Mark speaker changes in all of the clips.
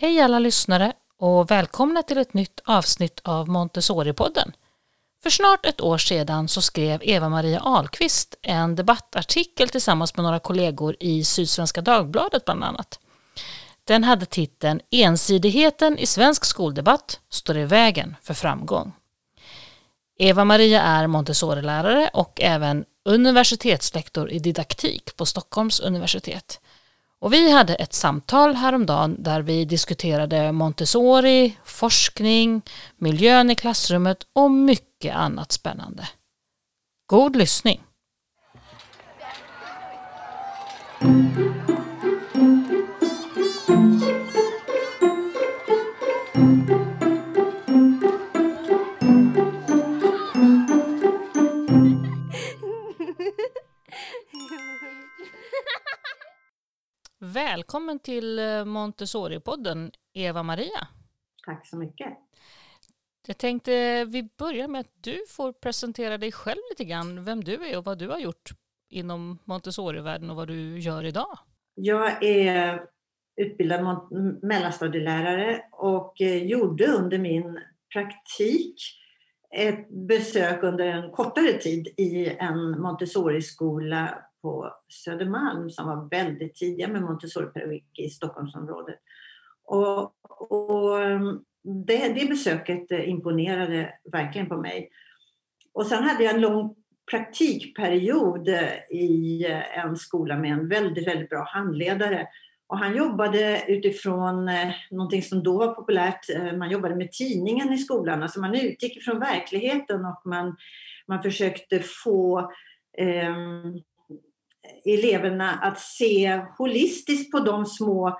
Speaker 1: Hej alla lyssnare och välkomna till ett nytt avsnitt av Montessori-podden. För snart ett år sedan så skrev Eva-Maria Ahlqvist en debattartikel tillsammans med några kollegor i Sydsvenska Dagbladet bland annat. Den hade titeln Ensidigheten i svensk skoldebatt står i vägen för framgång. Eva-Maria är Montessori-lärare och även universitetslektor i didaktik på Stockholms universitet. Och vi hade ett samtal häromdagen där vi diskuterade Montessori, forskning, miljön i klassrummet och mycket annat spännande. God lyssning! Välkommen till eh, Montessori-podden, Eva-Maria.
Speaker 2: Tack så mycket.
Speaker 1: Jag tänkte vi börjar med att du får presentera dig själv lite grann, vem du är och vad du har gjort inom Montessori-världen och vad du gör idag.
Speaker 2: Jag är utbildad mellanstadielärare och eh, gjorde under min praktik ett besök under en kortare tid i en Montessori-skola på Södermalm som var väldigt tidiga med Montessori-pedagogik i Stockholmsområdet. Och, och ehm, det, det besöket eh, imponerade verkligen på mig. Och sen hade jag en lång praktikperiod eh, i eh, en skola med en väldigt, väldigt bra handledare. Och han jobbade utifrån någonting som då var populärt. Man jobbade med tidningen i skolan. Alltså man utgick från verkligheten och man, man försökte få eh, eleverna att se holistiskt på de små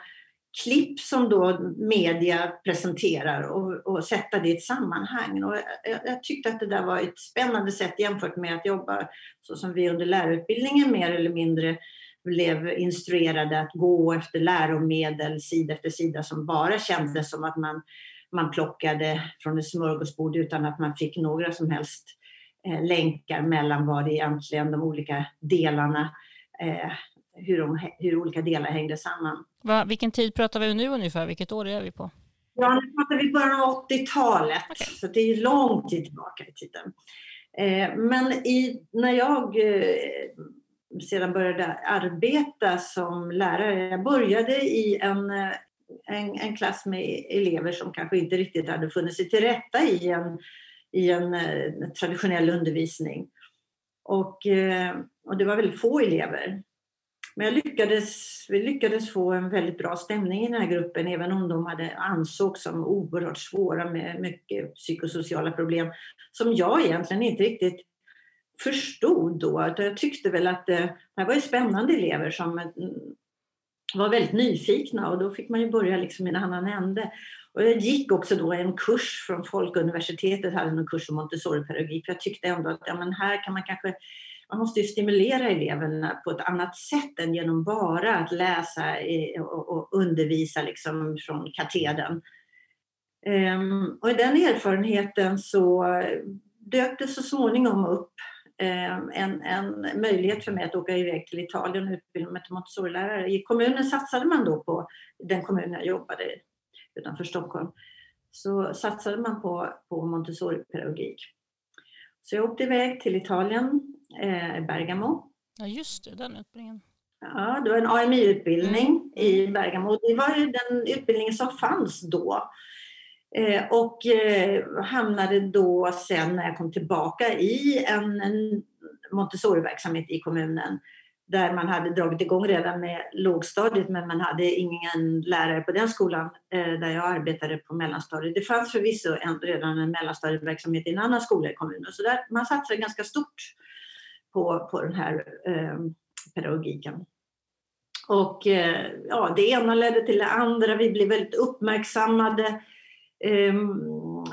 Speaker 2: klipp som då media presenterar och, och sätta det i ett sammanhang. Och jag, jag, tyckte att det där var ett spännande sätt jämfört med att jobba så som vi under lärarutbildningen mer eller mindre blev instruerade att gå efter läromedel sida efter sida som bara kändes som att man, man plockade från ett smörgåsbord utan att man fick några som helst eh, länkar mellan vad det egentligen de olika delarna eh, hur, de, hur olika delar hängde samman.
Speaker 1: Va, vilken tid pratar vi nu ungefär? Vilket år är vi på?
Speaker 2: Ja, nu pratar vi början av 80-talet, okay. så det är lång tid tillbaka i tiden. Eh, men i, när jag eh, sedan började arbeta som lärare, jag började i en, eh, en, en, klass med elever som kanske inte riktigt hade funnit sig till rätta i en, i en, en eh, traditionell undervisning. Och, eh, och det var väldigt få elever. Men jag lyckades, vi lyckades få en väldigt bra stämning i den här gruppen även om de hade ansågs som oerhört svåra med mycket psykosociala problem som jag egentligen inte riktigt förstod då. Jag tyckte väl att eh, det, det var ju spännande elever som eh, var väldigt nyfikna och då fick man ju börja liksom i en annan ände. Och jag gick också då en kurs från Folkuniversitetet, hade en kurs om Montessori-pedagogik. Jag tyckte ändå att ja, men här kan man kanske man måste ju stimulera eleverna på ett annat sätt än genom bara att läsa och undervisa liksom från katedern. Ehm, och i den erfarenheten så dök det så småningom upp ehm, en, en möjlighet för mig att åka iväg till Italien och utbilda mig till montessorilärare. I kommunen satsade man då på, den kommun jag jobbade i utanför Stockholm, så satsade man på, på Montessori-pedagogik. Så jag åkte iväg till Italien, eh, Bergamo.
Speaker 1: Ja, just det, den utbildningen.
Speaker 2: Ja, det var en AMI-utbildning mm. i Bergamo. Det var ju den utbildningen som fanns då. Eh, och eh, hamnade då sen när jag kom tillbaka i en, en Montessori-verksamhet i kommunen där man hade dragit igång redan med lågstadiet men man hade ingen lärare på den skolan eh, där jag arbetade på mellanstadiet. Det fanns förvisso en, redan en mellanstadieverksamhet i en annan skola i kommunen så där, man satsade ganska stort på, på den här eh, pedagogiken. Och eh, ja, det ena ledde till det andra. Vi blev väldigt uppmärksammade. Ehm,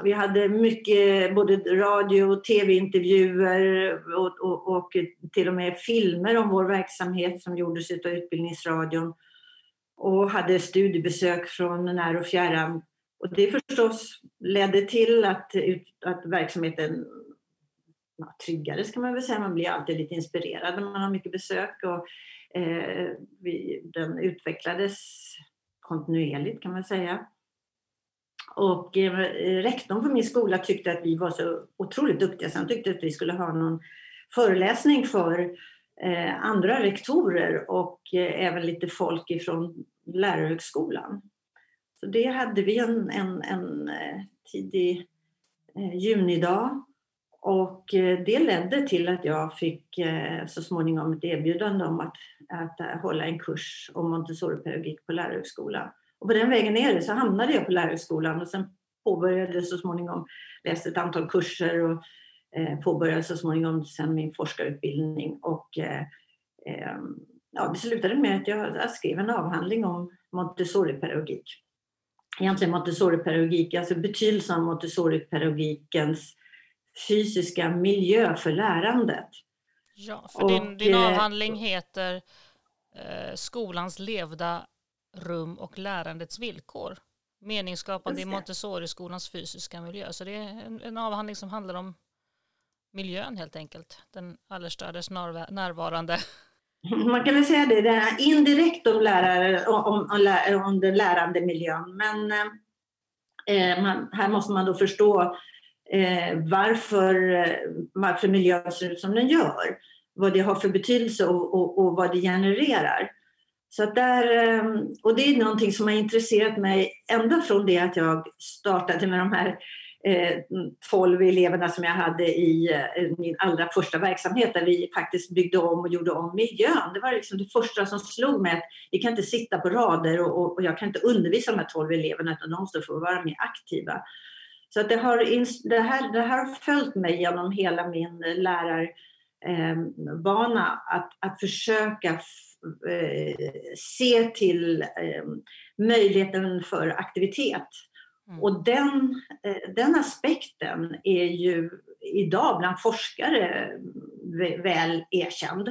Speaker 2: vi hade mycket både radio och tv-intervjuer och, och, och, till och med filmer om vår verksamhet som gjordes av Utbildningsradion och hade studiebesök från när och fjärran. Och det förstås ledde till att, att verksamheten ja, tryggades kan man väl säga. Man blir alltid lite inspirerad när man har mycket besök och eh, vi, den utvecklades kontinuerligt kan man säga. Och eh, rektorn på min skola tyckte att vi var så otroligt duktiga så han tyckte att vi skulle ha någon föreläsning för eh, andra rektorer och eh, även lite folk ifrån lärarhögskolan. Så det hade vi en, en, en eh, tidig eh, junidag och eh, det ledde till att jag fick eh, så småningom ett erbjudande om att, att hålla en kurs om Montessori-pedagogik på lärarhögskolan. Och på den vägen ner så hamnade jag på lärarhögskolan och sen påbörjade så småningom, läste ett antal kurser och eh, påbörjade så småningom sen min forskarutbildning. Och, eh, eh, ja, det slutade med att jag, jag skrev en avhandling om Montessori-pedagogik. Egentligen Montessori-pedagogik, alltså betydelsen av Montessori-pedagogikens fysiska miljö för lärandet.
Speaker 1: Ja, för och, din, din eh, avhandling heter eh, Skolans levda rum och lärandets villkor. Meningsskapande i Montessori-skolans fysiska miljö. Så det är en, en, avhandling som handlar om miljön helt enkelt. Den allestädes närvarande.
Speaker 2: Man kan väl säga det, det är indirekt om, lärare, om, om, om den lärande miljön. Men eh, man, här måste man då förstå eh, varför, eh, varför miljön ser ut som den gör. Vad det har för betydelse och, och, och vad det genererar. Så där, ehm, och det är någonting som har intresserat mig ända från det att jag startade med de här eh, 12 eleverna som jag hade i eh, min allra första verksamhet där vi faktiskt byggde om och gjorde om miljön. Det var liksom det första som slog mig att vi kan inte sitta på rader och, och, och jag kan inte undervisa de här 12 eleverna utan de måste få vara mer aktiva. Så att det, har, det, här, det här har följt mig genom hela min eh, lärarbana ehm, att, att försöka se till eh, möjligheten för aktivitet. Mm. Och den, eh, den aspekten är ju idag bland forskare väl erkänd.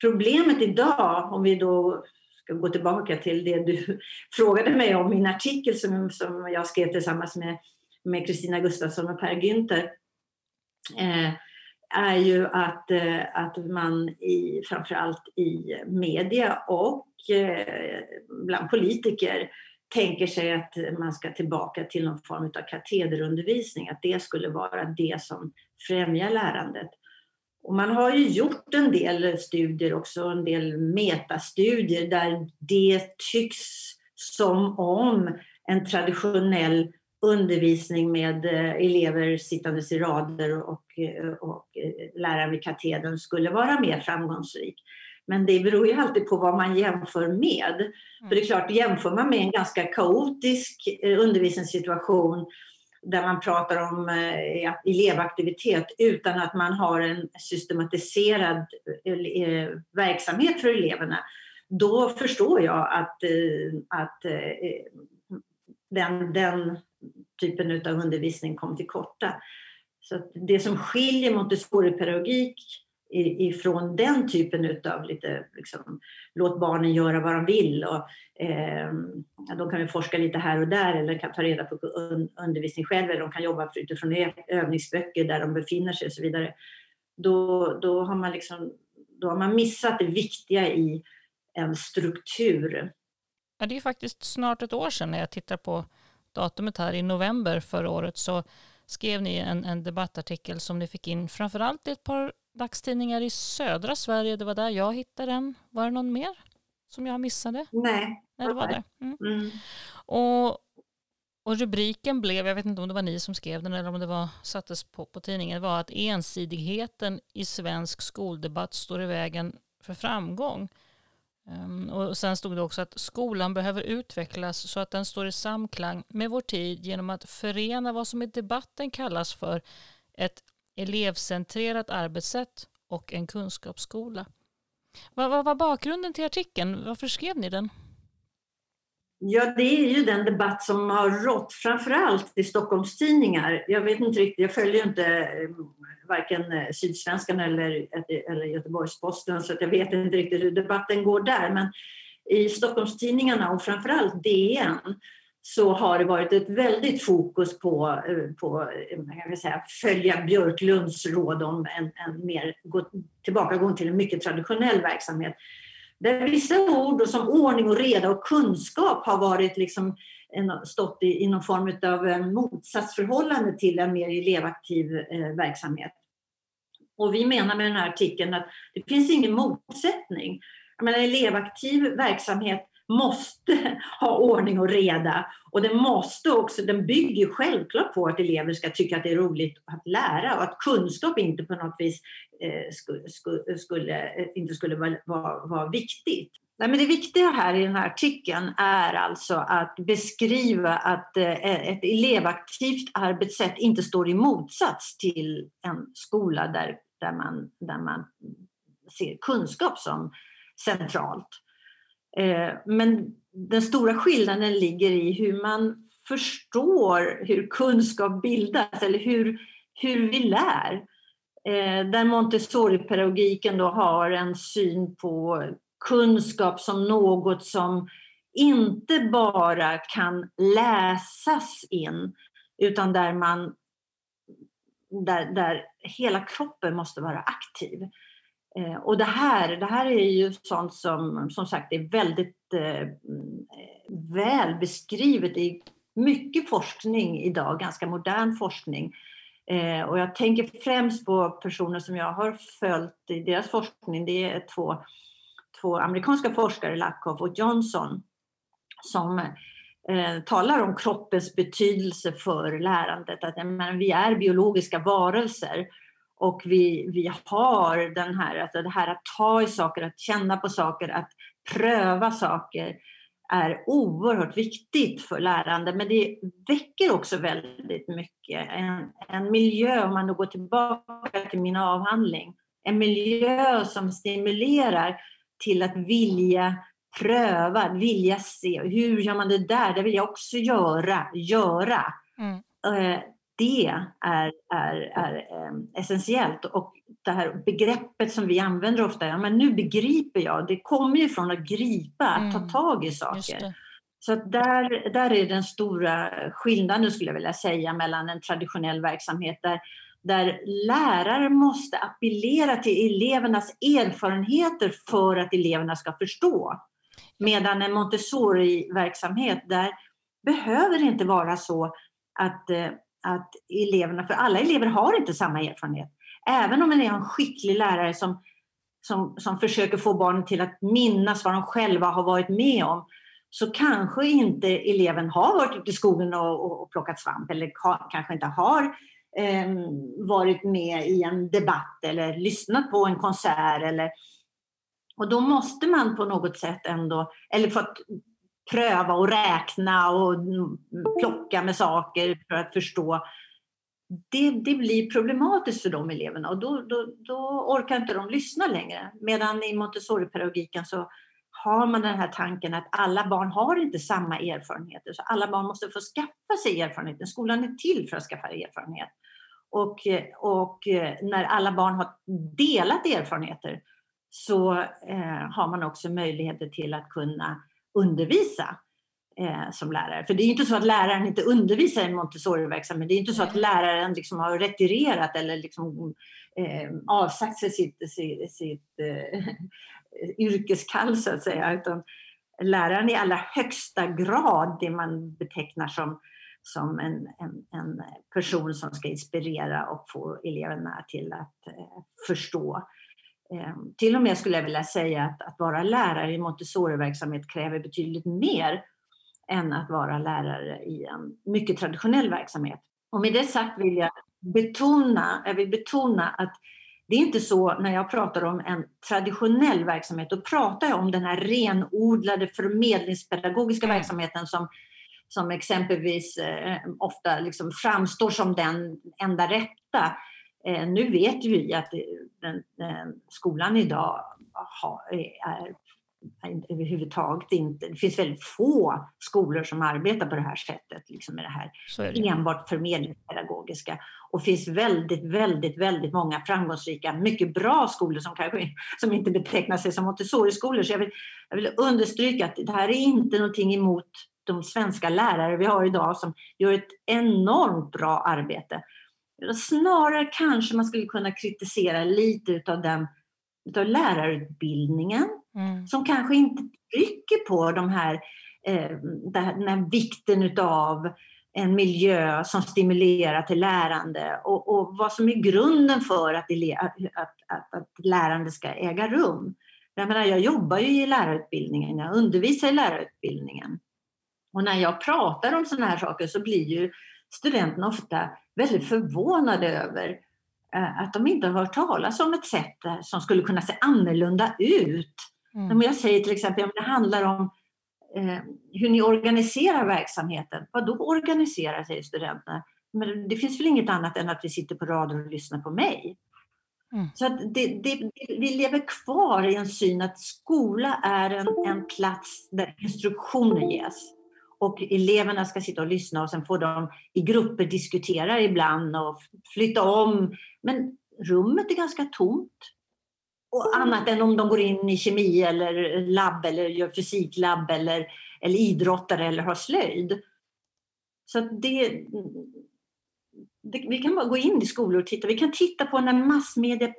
Speaker 2: Problemet idag, om vi då ska gå tillbaka till det du frågade mig om, min artikel som, som jag skrev tillsammans med Kristina Gustafsson och Per Günther, eh, är ju att, eh, att man i, framförallt i media och eh, bland politiker tänker sig att man ska tillbaka till någon form av katederundervisning, att det skulle vara det som främjar lärandet. Och man har ju gjort en del studier också, en del metastudier där det tycks som om en traditionell undervisning med eh, elever sittandes i rader och, eh, och eh, läraren vid katedern skulle vara mer framgångsrik. Men det beror ju alltid på vad man jämför med. Mm. För det är klart, jämför man med en ganska kaotisk undervisningssituation där man pratar om elevaktivitet utan att man har en systematiserad verksamhet för eleverna, då förstår jag att, att den, den typen av undervisning kom till korta. Så det som skiljer Montessori-pedagogik ifrån den typen av lite liksom, låt barnen göra vad de vill och eh, de kan ju forska lite här och där eller kan ta reda på undervisning själv eller de kan jobba utifrån övningsböcker där de befinner sig och så vidare. Då, då, har man liksom, då har man missat det viktiga i en struktur.
Speaker 1: Ja, det är faktiskt snart ett år sedan när jag tittar på datumet här i november förra året så skrev ni en, en debattartikel som ni fick in framförallt i ett par dagstidningar i södra Sverige. Det var där jag hittade den. Var det någon mer som jag missade?
Speaker 2: Nej.
Speaker 1: Nej det var det. Mm. Mm. Och, och rubriken blev, jag vet inte om det var ni som skrev den eller om det var, sattes på, på tidningen, var att ensidigheten i svensk skoldebatt står i vägen för framgång. Um, och sen stod det också att skolan behöver utvecklas så att den står i samklang med vår tid genom att förena vad som i debatten kallas för ett elevcentrerat arbetssätt och en kunskapsskola. Vad, vad var bakgrunden till artikeln? Varför skrev ni den?
Speaker 2: Ja, det är ju den debatt som har rått framförallt i Stockholmstidningar. Jag vet inte riktigt, jag följer inte eh, varken eh, Sydsvenskan eller, eh, eller Göteborgs-Posten så jag vet inte riktigt hur debatten går där. Men i Stockholmstidningarna och framförallt DN så har det varit ett väldigt fokus på, på kan säga, följa Björklunds råd om en, en mer gå, tillbakagång till en mycket traditionell verksamhet. Där vissa ord som ordning och reda och kunskap har varit liksom en, stått i, i någon form av eh, motsatsförhållande till en mer elevaktiv eh, verksamhet. Och vi menar med den här artikeln att det finns ingen motsättning. Jag menar, elevaktiv verksamhet måste ha ordning och reda och den måste också, den bygger självklart på att elever ska tycka att det är roligt att lära och att kunskap inte på något vis eh, skulle, skulle, inte skulle vara, vara, vara viktigt. Nej, men det viktiga här i den här artikeln är alltså att beskriva att eh, ett elevaktivt arbetssätt inte står i motsats till en skola där, där, man, där man ser kunskap som centralt. Eh, men den stora skillnaden ligger i hur man förstår hur kunskap bildas eller hur, hur vi lär. Eh, där Montessori-pedagogiken då har en syn på kunskap som något som inte bara kan läsas in utan där man där, där hela kroppen måste vara aktiv. Eh, och det här, det här är ju sånt som som sagt är väldigt eh, väl beskrivet i mycket forskning idag, ganska modern forskning. Eh, och jag tänker främst på personer som jag har följt i deras forskning. Det är två, två amerikanska forskare, Lakoff och Johnson, som eh, talar om kroppens betydelse för lärandet. Att men, vi är biologiska varelser och vi, vi har den här, alltså det här att ta i saker, att känna på saker, att pröva saker är oerhört viktigt för lärande. Men det väcker också väldigt mycket. En, en miljö, om man då går tillbaka till min avhandling, en miljö som stimulerar till att vilja pröva, vilja se. Hur gör man det där? Det vill jag också göra. göra. Mm. Det är, är, är um, essentiellt. Och det här begreppet som vi använder ofta, ja, men nu begriper jag, det kommer ju från att gripa, mm. ta tag i saker. Så att där, där är den stora skillnaden skulle jag vilja säga mellan en traditionell verksamhet där, där lärare måste appellera till elevernas erfarenheter för att eleverna ska förstå. Medan en Montessori-verksamhet där behöver det inte vara så att eh, att eleverna, för alla elever har inte samma erfarenhet. Även om man är en skicklig lärare som, som, som försöker få barnen till att minnas vad de själva har varit med om, så kanske inte eleven har varit ute i skogen och, och, och plockat svamp eller ka, kanske inte har eh, varit med i en debatt eller lyssnat på en konsert. Eller, och då måste man på något sätt ändå, eller fått pröva och räkna och plocka med saker för att förstå. Det, det blir problematiskt för de eleverna och då, då, då orkar inte de lyssna längre. Medan i Montessori-pedagogiken så har man den här tanken att alla barn har inte samma erfarenheter. Så alla barn måste få skaffa sig erfarenheter. Skolan är till för att skaffa erfarenhet. Och, och eh, när alla barn har delat erfarenheter så eh, har man också möjligheter till att kunna undervisa eh, som lärare. För det är inte så att läraren inte undervisar i Montessori-verksamhet. Det är inte så att läraren liksom har retirerat eller liksom, eh, avsagt sig sitt, sitt, sitt eh, yrkeskall så att säga. Utan läraren i allra högsta grad det man betecknar som, som en, en, en person som ska inspirera och få eleverna till att eh, förstå Ehm, till och med skulle jag vilja säga att, att vara lärare i Montessori-verksamhet kräver betydligt mer än att vara lärare i en mycket traditionell verksamhet. Och med det sagt vill jag betona, jag vill betona att det är inte så när jag pratar om en traditionell verksamhet, då pratar jag om den här renodlade förmedlingspedagogiska verksamheten som, som exempelvis eh, ofta liksom framstår som den enda rätta. Eh, nu vet vi att den, den, skolan idag har, är, är överhuvudtaget inte... Det finns väldigt få skolor som arbetar på det här sättet, liksom med det här det. enbart förmedlingspedagogiska. Och det finns väldigt, väldigt, väldigt många framgångsrika, mycket bra skolor som kanske som inte betecknar sig som Montessori-skolor. Så jag vill, jag vill understryka att det här är inte någonting emot de svenska lärare vi har idag som gör ett enormt bra arbete. Snarare kanske man skulle kunna kritisera lite utav den utav lärarutbildningen Mm. Som kanske inte trycker på de här, eh, den här vikten utav en miljö som stimulerar till lärande och, och vad som är grunden för att, att, att, att lärande ska äga rum. Jag, menar, jag jobbar ju i lärarutbildningen, jag undervisar i lärarutbildningen. Och när jag pratar om sådana här saker så blir ju studenterna ofta väldigt förvånade över eh, att de inte har hört talas om ett sätt som skulle kunna se annorlunda ut. Mm. Om jag säger till exempel att det handlar om eh, hur ni organiserar verksamheten. Vad då organiserar, säger studenterna. Men det finns väl inget annat än att vi sitter på raden och lyssnar på mig. Mm. Så det, det, vi lever kvar i en syn att skola är en, en plats där instruktioner ges. Och eleverna ska sitta och lyssna och sen får de i grupper diskutera ibland och flytta om. Men rummet är ganska tomt. Och annat än om de går in i kemi eller labb eller gör fysiklabb eller, eller idrottare eller har slöjd. Så det, det, vi kan bara gå in i skolor och titta. Vi kan titta på när massmedia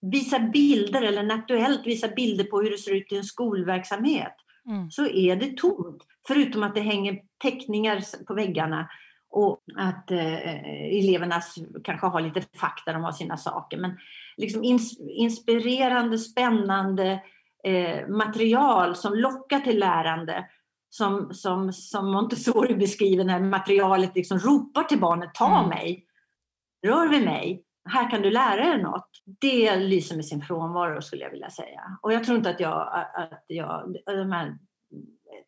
Speaker 2: visar bilder eller när Aktuellt visar bilder på hur det ser ut i en skolverksamhet. Mm. Så är det tomt. Förutom att det hänger teckningar på väggarna och att eh, eleverna kanske har lite fack där de har sina saker. Men liksom ins inspirerande, spännande eh, material som lockar till lärande. Som, som, som Montessori beskriver när materialet liksom ropar till barnet, ta mm. mig, rör vid mig, här kan du lära dig något. Det lyser med sin frånvaro skulle jag vilja säga. Och jag tror inte att jag, att jag de här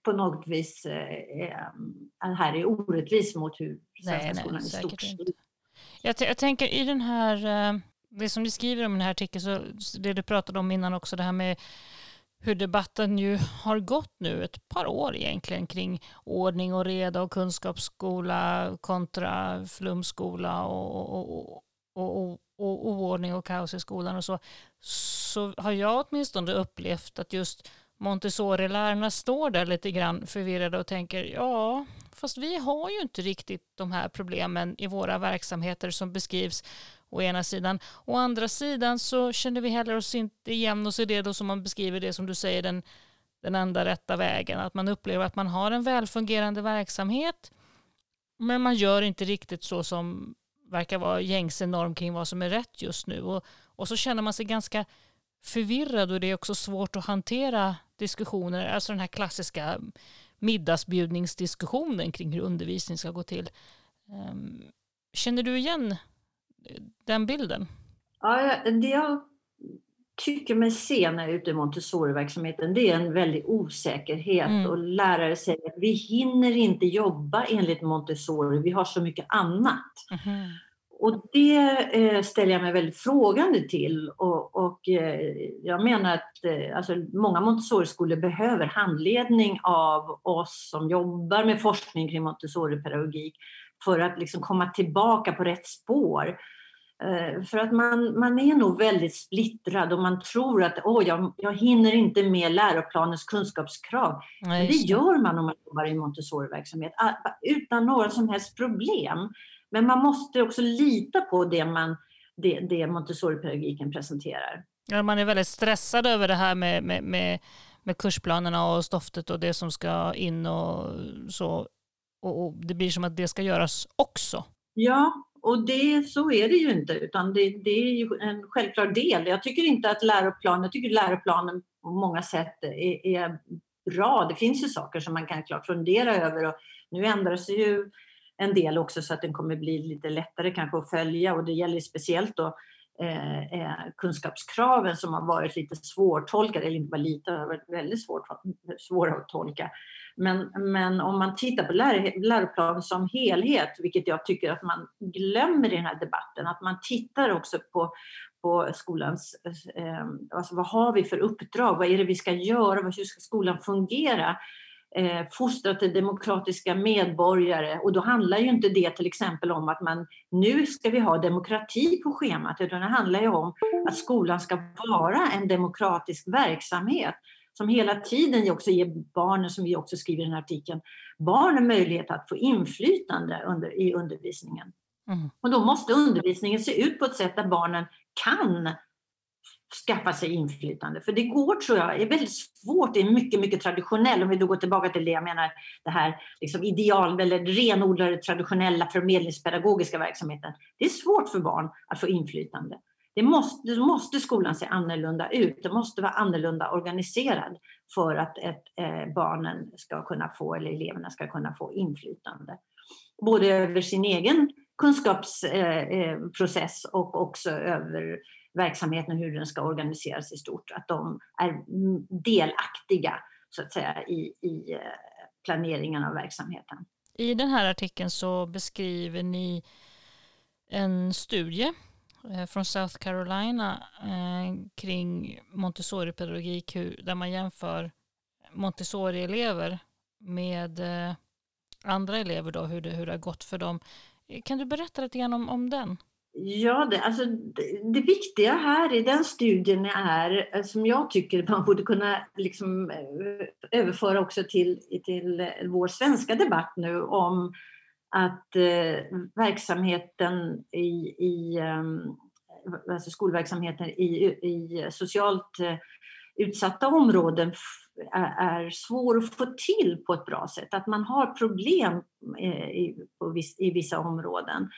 Speaker 2: på något vis eh, här är orättvis mot hur svenska nej, skolan i stort
Speaker 1: jag, jag, tänker i den här, eh, det som du skriver om i den här artikeln, så det du pratade om innan också, det här med hur debatten ju har gått nu ett par år egentligen kring ordning och reda och kunskapsskola kontra flumskola och, och, och, och, och oordning och kaos i skolan och så, så har jag åtminstone upplevt att just Montessori-lärarna står där lite grann förvirrade och tänker ja, fast vi har ju inte riktigt de här problemen i våra verksamheter som beskrivs å ena sidan. Å andra sidan så känner vi heller oss inte igen oss i det då som man beskriver det som du säger den, den enda rätta vägen. Att man upplever att man har en välfungerande verksamhet men man gör inte riktigt så som verkar vara gängse norm kring vad som är rätt just nu. Och, och så känner man sig ganska förvirrad och det är också svårt att hantera diskussioner, alltså den här klassiska middagsbjudningsdiskussionen kring hur undervisning ska gå till. Ehm, känner du igen den bilden?
Speaker 2: Ja, det jag tycker mig se när jag är ute i Montessori-verksamheten det är en väldig osäkerhet mm. och lärare säger att vi hinner inte jobba enligt Montessori, vi har så mycket annat. Mm. Och det eh, ställer jag mig väldigt frågande till och, och eh, jag menar att eh, alltså, många Montessori-skolor behöver handledning av oss som jobbar med forskning kring Montessori-pedagogik för att liksom komma tillbaka på rätt spår. För att man, man är nog väldigt splittrad och man tror att oh, jag, jag hinner inte med läroplanens kunskapskrav. Nej, Men det gör man om man jobbar i Montessori-verksamhet ah, utan några som helst problem. Men man måste också lita på det, man, det, det Montessori-pedagogiken presenterar.
Speaker 1: Ja, man är väldigt stressad över det här med, med, med, med kursplanerna och stoftet och det som ska in och så. Och, och, det blir som att det ska göras också.
Speaker 2: Ja, och det, så är det ju inte, utan det, det är ju en självklar del. Jag tycker inte att läroplanen, jag tycker läroplanen på många sätt är, är bra. Det finns ju saker som man kan klart fundera över och nu ändras ju en del också så att den kommer bli lite lättare kanske att följa och det gäller speciellt då eh, eh, kunskapskraven som har varit lite svårtolkade, eller inte bara lite, har varit väldigt svårt, svåra att tolka. Men, men om man tittar på lär, läroplanen som helhet, vilket jag tycker att man glömmer i den här debatten, att man tittar också på, på skolans, eh, alltså vad har vi för uppdrag, vad är det vi ska göra, hur ska skolan fungera? Eh, fostra till demokratiska medborgare och då handlar ju inte det till exempel om att man nu ska vi ha demokrati på schemat utan det handlar ju om att skolan ska vara en demokratisk verksamhet som hela tiden också ger barnen, som vi också skriver i den här artikeln, barnen möjlighet att få inflytande under, i undervisningen. Mm. Och då måste undervisningen se ut på ett sätt där barnen kan skaffa sig inflytande. För det går, tror jag, är väldigt svårt, det är mycket, mycket traditionell, om vi då går tillbaka till det jag menar, det här liksom ideal eller renodlade traditionella förmedlingspedagogiska verksamheten. Det är svårt för barn att få inflytande. Det måste, det måste skolan se annorlunda ut, det måste vara annorlunda organiserad för att ett, eh, barnen ska kunna få, eller eleverna ska kunna få inflytande. Både över sin egen kunskapsprocess eh, eh och också över verksamheten och hur den ska organiseras i stort. Att de är delaktiga så att säga i, i eh, planeringen av verksamheten.
Speaker 1: I den här artikeln så beskriver ni en studie eh, från South Carolina eh, kring Montessori-pedagogik där man jämför Montessori-elever med andra elever, då, hur, det, hur det har gått för dem. Kan du berätta lite grann om, om den?
Speaker 2: Ja, det, alltså, det, det, viktiga här i den studien är, eh, som jag tycker man borde kunna liksom, eh, överföra också till, till eh, vår svenska debatt nu om att eh, verksamheten i, i ehm, alltså skolverksamheten i, i socialt eh, utsatta områden är, är svår att få till på ett bra sätt. Att man har problem eh, i, viss, i vissa områden.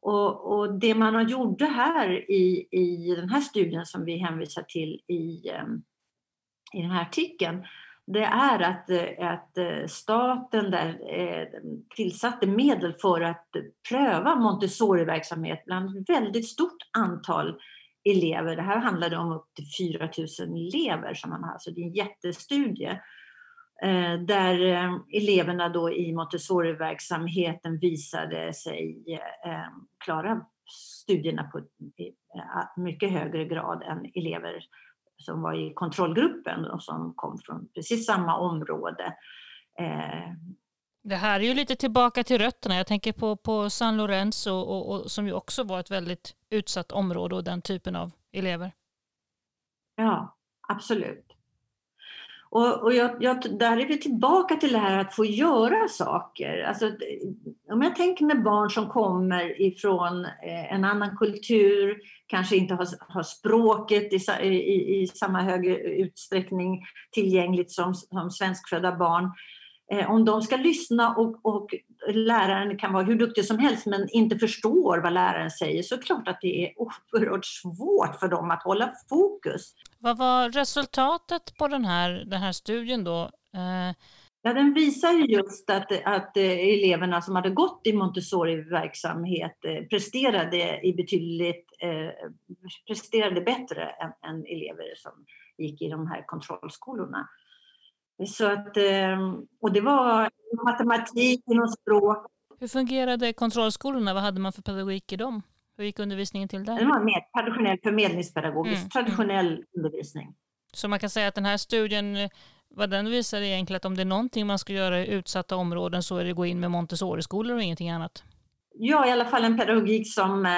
Speaker 2: Och, och, det man gjorde här i, i den här studien som vi hänvisar till i, ehm, i den här artikeln, det är att, att eh, staten där eh, tillsatte medel för att pröva Montessori-verksamhet bland ett väldigt stort antal elever. Det här handlade om upp till 4 000 elever som man har, så det är en jättestudie. Eh, där eh, eleverna då i Montessori-verksamheten visade sig eh, klara studierna på mycket högre grad än elever som var i kontrollgruppen och som kom från precis samma område.
Speaker 1: Det här är ju lite tillbaka till rötterna. Jag tänker på, på San Lorenzo och, och, som ju också var ett väldigt utsatt område och den typen av elever.
Speaker 2: Ja, absolut. Och, och jag, jag, där är vi tillbaka till det här att få göra saker. Alltså, om jag tänker med barn som kommer ifrån eh, en annan kultur, kanske inte har, har språket i, i, i, samma hög utsträckning tillgängligt som, som svenskfödda barn. Eh, om de ska lyssna och, och läraren kan vara hur duktig som helst men inte förstår vad läraren säger så är det klart att det är oerhört svårt för dem att hålla fokus.
Speaker 1: Vad var resultatet på den här, den här studien då? Eh...
Speaker 2: Ja, den visar ju just att, att eh, eleverna som hade gått i Montessori-verksamhet presterade, i betydligt, eh, presterade bättre än, än, elever som gick i de här kontrollskolorna. Så att, eh, och det var matematik, och språk.
Speaker 1: Hur fungerade kontrollskolorna? Vad hade man för pedagogik i dem? Hur gick undervisningen till där?
Speaker 2: Det var mer traditionell förmedlingspedagogisk, mm. traditionell undervisning.
Speaker 1: Så man kan säga att den här studien, vad den visar egentligen att om det är någonting man ska göra i utsatta områden så är det att gå in med Montessori-skolor och ingenting annat?
Speaker 2: Ja, i alla fall en pedagogik som eh,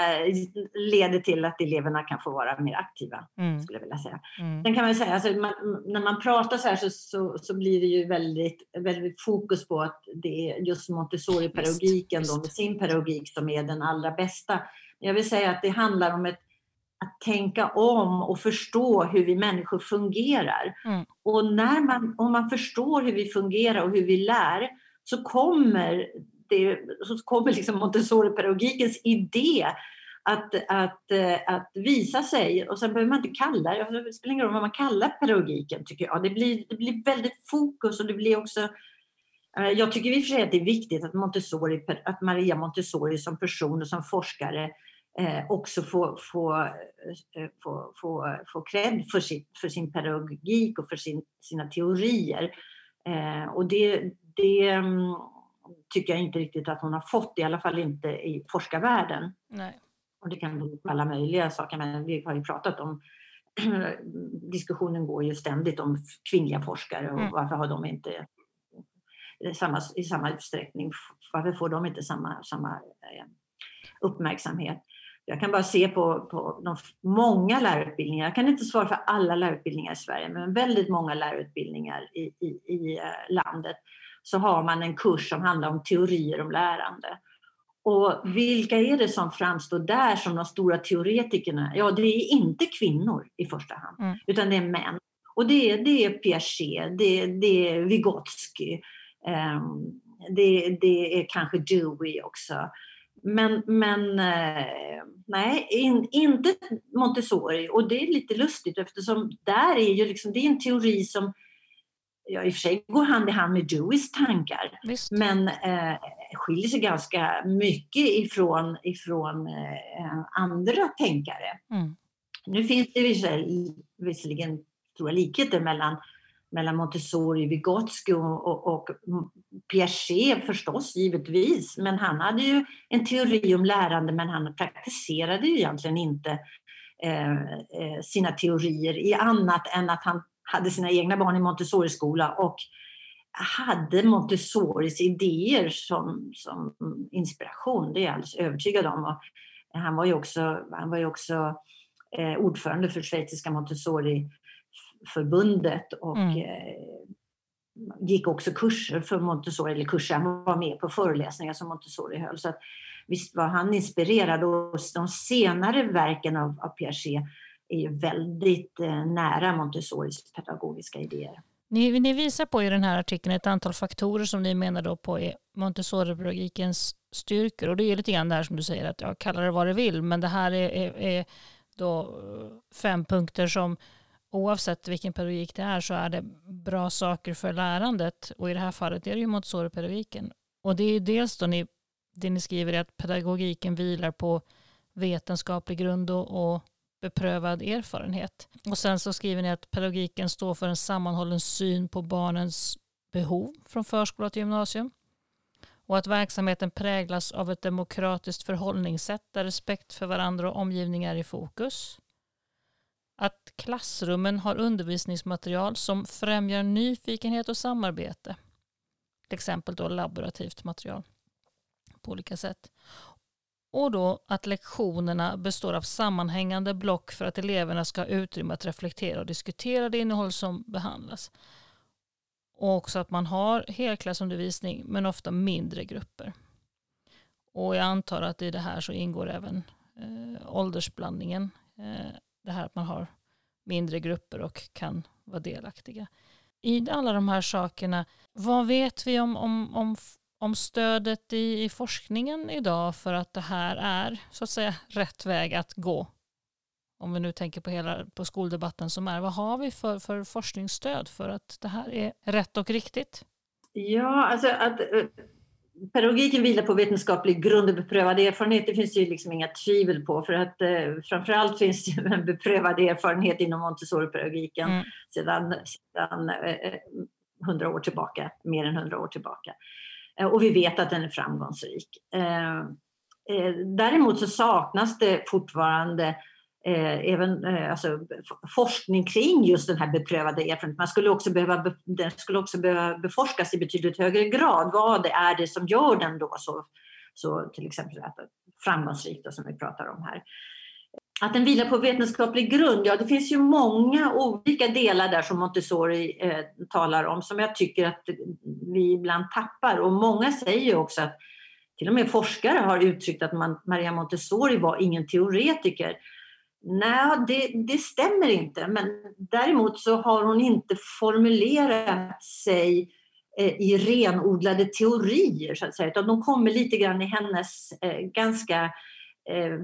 Speaker 2: leder till att eleverna kan få vara mer aktiva, mm. skulle jag vilja säga. Mm. Sen kan man säga, alltså, man, när man pratar så här så, så, så, blir det ju väldigt, väldigt fokus på att det är just Montessori-pedagogiken med sin pedagogik som är den allra bästa. Jag vill säga att det handlar om ett, att tänka om och förstå hur vi människor fungerar. Mm. Och när man, om man förstår hur vi fungerar och hur vi lär så kommer det, så kommer liksom Montessori-pedagogikens idé att, att, eh, att visa sig. Och sen behöver man inte kalla det, det spelar ingen roll vad man kallar pedagogiken tycker jag. Det blir, det blir väldigt fokus och det blir också eh, jag tycker i och för sig att det är viktigt att, Montessori, att Maria Montessori som person och som forskare eh, också får, får, eh, får, får, får cred för, sitt, för sin pedagogik och för sin, sina teorier. Eh, och det, det, mm, tycker jag inte riktigt att hon har fått, i alla fall inte i forskarvärlden. Nej. Och det kan bero på alla möjliga saker, men vi har ju pratat om diskussionen går ju ständigt om kvinnliga forskare och mm. varför har de inte samma, i samma utsträckning, varför får de inte samma, samma eh, uppmärksamhet? Jag kan bara se på, på de många lärarutbildningar, jag kan inte svara för alla lärarutbildningar i Sverige, men väldigt många lärarutbildningar i, i, i eh, landet så har man en kurs som handlar om teorier om lärande. Och vilka är det som framstår där som de stora teoretikerna? Ja, det är inte kvinnor i första hand, mm. utan det är män. Och det, det är Piaget, det, det är Vygotsky, um, det, det är kanske Dewey också. Men, men eh, nej, in, inte Montessori. Och det är lite lustigt eftersom där är ju liksom, det är en teori som ja, i och för sig går hand i hand med Deweys tankar. Visst. Men eh, skiljer sig ganska mycket ifrån, ifrån eh, andra tänkare. Mm. Nu finns det visserligen stora likheter mellan mellan Montessori, Vygotsky och, och, och, Piaget förstås, givetvis. Men han hade ju en teori om lärande men han praktiserade ju egentligen inte eh, eh, sina teorier i annat än att han hade sina egna barn i Montessori-skola och hade Montessoris idéer som, som inspiration, det är jag alldeles övertygad om. Och han var ju också, han var ju också eh, ordförande för schweiziska Montessori förbundet och mm. eh, gick också kurser för Montessori, eller kurser, han var med på föreläsningar som Montessori höll. Så att, visst var han inspirerad och de senare verken av, av Piaget är ju väldigt eh, nära Montessoris pedagogiska idéer.
Speaker 1: Ni, ni, visar på i den här artikeln ett antal faktorer som ni menar då på är Montessori-pedagogikens styrkor och det är lite grann det här som du säger att jag kallar det vad du vill men det här är, är, är då eh, fem punkter som oavsett vilken pedagogik det är så är det bra saker för lärandet och i det här fallet är det ju Montessori-pedagogiken. Och det är dels då ni, det ni skriver är att pedagogiken vilar på vetenskaplig grund och, och beprövad erfarenhet. Och sen så skriver ni att pedagogiken står för en sammanhållen syn på barnens behov från förskola till gymnasium och att verksamheten präglas av ett demokratiskt förhållningssätt där respekt för varandra och omgivning är i fokus att klassrummen har undervisningsmaterial som främjar nyfikenhet och samarbete. Till exempel då laborativt material på olika sätt. Och då att lektionerna består av sammanhängande block för att eleverna ska ha utrymme att reflektera och diskutera det innehåll som behandlas. Och också att man har helklassundervisning men ofta mindre grupper. Och jag antar att i det här så ingår även eh, åldersblandningen. Eh, det här att man har mindre grupper och kan vara delaktiga. I alla de här sakerna, vad vet vi om, om, om, om stödet i, i forskningen idag för att det här är så att säga rätt väg att gå? Om vi nu tänker på hela på skoldebatten som är, vad har vi för, för forskningsstöd för att det här är rätt och riktigt?
Speaker 2: Ja, alltså att pedagogiken vilar på vetenskaplig grund och beprövad erfarenhet. Det finns ju liksom inga tvivel på för att eh, framförallt finns det en beprövad erfarenhet inom Montessori-pedagogiken mm. sedan, sedan eh, hundra år tillbaka, mer än hundra år tillbaka. Eh, och vi vet att den är framgångsrik. Eh, eh däremot så saknas det fortfarande även alltså, forskning kring just den här beprövade erfarenheten. Man skulle också behöva, den skulle också behöva beforskas i betydligt högre grad. Vad det är det som gör den då så, så till exempel framgångsrik då, som vi pratar om här. Att den vilar på vetenskaplig grund, ja det finns ju många olika delar där som Montessori eh, talar om som jag tycker att vi ibland tappar och många säger ju också att till och med forskare har uttryckt att man, Maria Montessori var ingen teoretiker Nej, det, det, stämmer inte. Men däremot så har hon inte formulerat sig eh, i renodlade teorier, så att säga. Utan de kommer lite grann i hennes eh, ganska eh,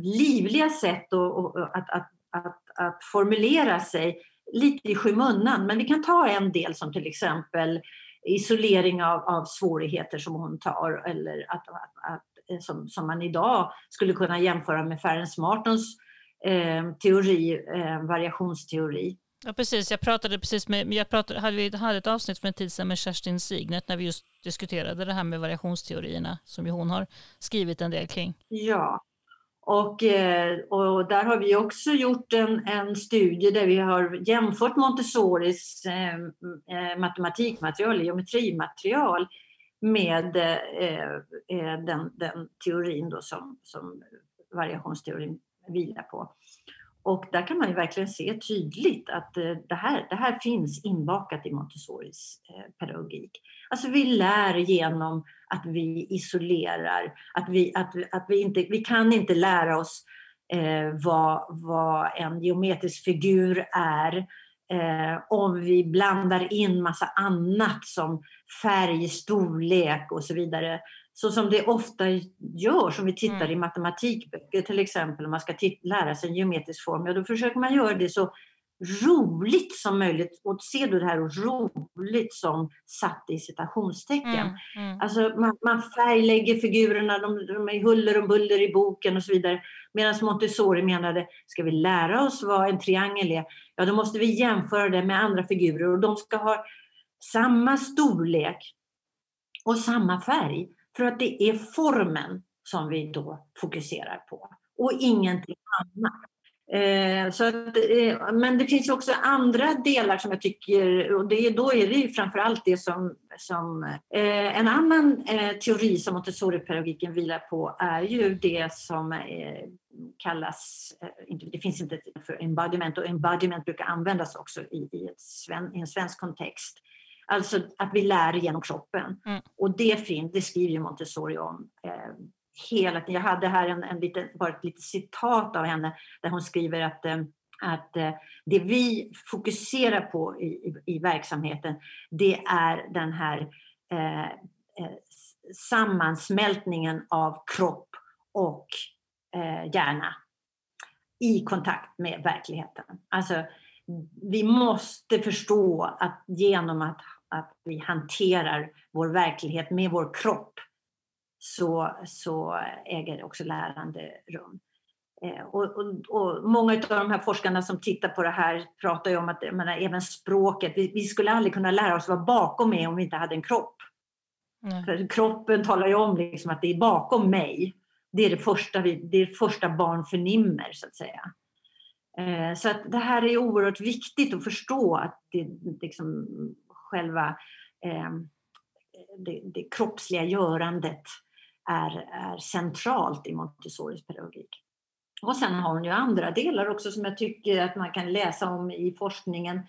Speaker 2: livliga sätt och, och, att, att, att, att, formulera sig lite i skymundan. Men vi kan ta en del som till exempel isolering av, av svårigheter som hon tar eller att, att, som, som man idag skulle kunna jämföra med Ferenc Martons eh, teori, eh, variationsteori.
Speaker 1: Ja, precis. Jag pratade precis med, jag pratade, hade, vi hade ett avsnitt för en tid sedan med Kerstin Signet när vi just diskuterade det här med variationsteorierna som ju hon har skrivit en del kring.
Speaker 2: Ja, och, eh, och där har vi också gjort en, en studie där vi har jämfört Montessoris eh, eh matematikmaterial, geometrimaterial med eh, eh, den, den teorin då som, som variationsteorin vilar på. Och där kan man ju verkligen se tydligt att det här, det här finns inbakat i Montessoris pedagogik. Alltså vi lär genom att vi isolerar, att vi, att, att vi, inte, vi kan inte lära oss eh, vad, vad en geometrisk figur är eh, om vi blandar in massa annat som färg, storlek och så vidare. Så som det ofta görs om vi tittar mm. i matematikböcker till exempel, om man ska lära sig en geometrisk form, ja då försöker man göra det så roligt som möjligt. Och ser du det här roligt som satt i citationstecken. Mm, mm. Alltså man, man färglägger figurerna, de, de är huller och buller i boken och så vidare. Medan Montessori menade, ska vi lära oss vad en triangel är, ja då måste vi jämföra det med andra figurer och de ska ha samma storlek och samma färg. För att det är formen som vi då fokuserar på och ingenting annat. Eh, så att, eh, men det finns också andra delar som jag tycker, och det, då är det ju framförallt det som, som eh, en annan eh, teori som Montessori-pedagogiken vilar på är ju det som eh, kallas, eh, det finns inte för embodiment och embodiment brukar användas också i, i, sven, i en svensk kontext. Alltså att vi lär genom kroppen. Mm. Och det, fin, det skriver ju Montessori om hela tiden. Jag hade här en, en lite, bara ett litet citat av henne där hon skriver att, eh, att eh, det vi fokuserar på i, i, i verksamheten det är den här eh, eh sammansmältningen av kropp och eh, hjärna i kontakt med verkligheten. Alltså, vi måste förstå att genom att, att vi hanterar vår verklighet med vår kropp så, så äger också lärande rum. Eh, och, och, och, många av de här forskarna som tittar på det här pratar ju om att menar, även språket, vi, vi, skulle aldrig kunna lära oss vad bakom är om vi inte hade en kropp. Mm. För kroppen talar ju om liksom att det är bakom mig. Det är det första, vi, det, är det första barn förnimmer så att säga. Eh, så att det här är oerhört viktigt att förstå att det liksom själva eh, det, det kroppsliga görandet är, är centralt i Montessoris pedagogik. Och sen har hon ju andra delar också som jag tycker att man kan läsa om i forskningen.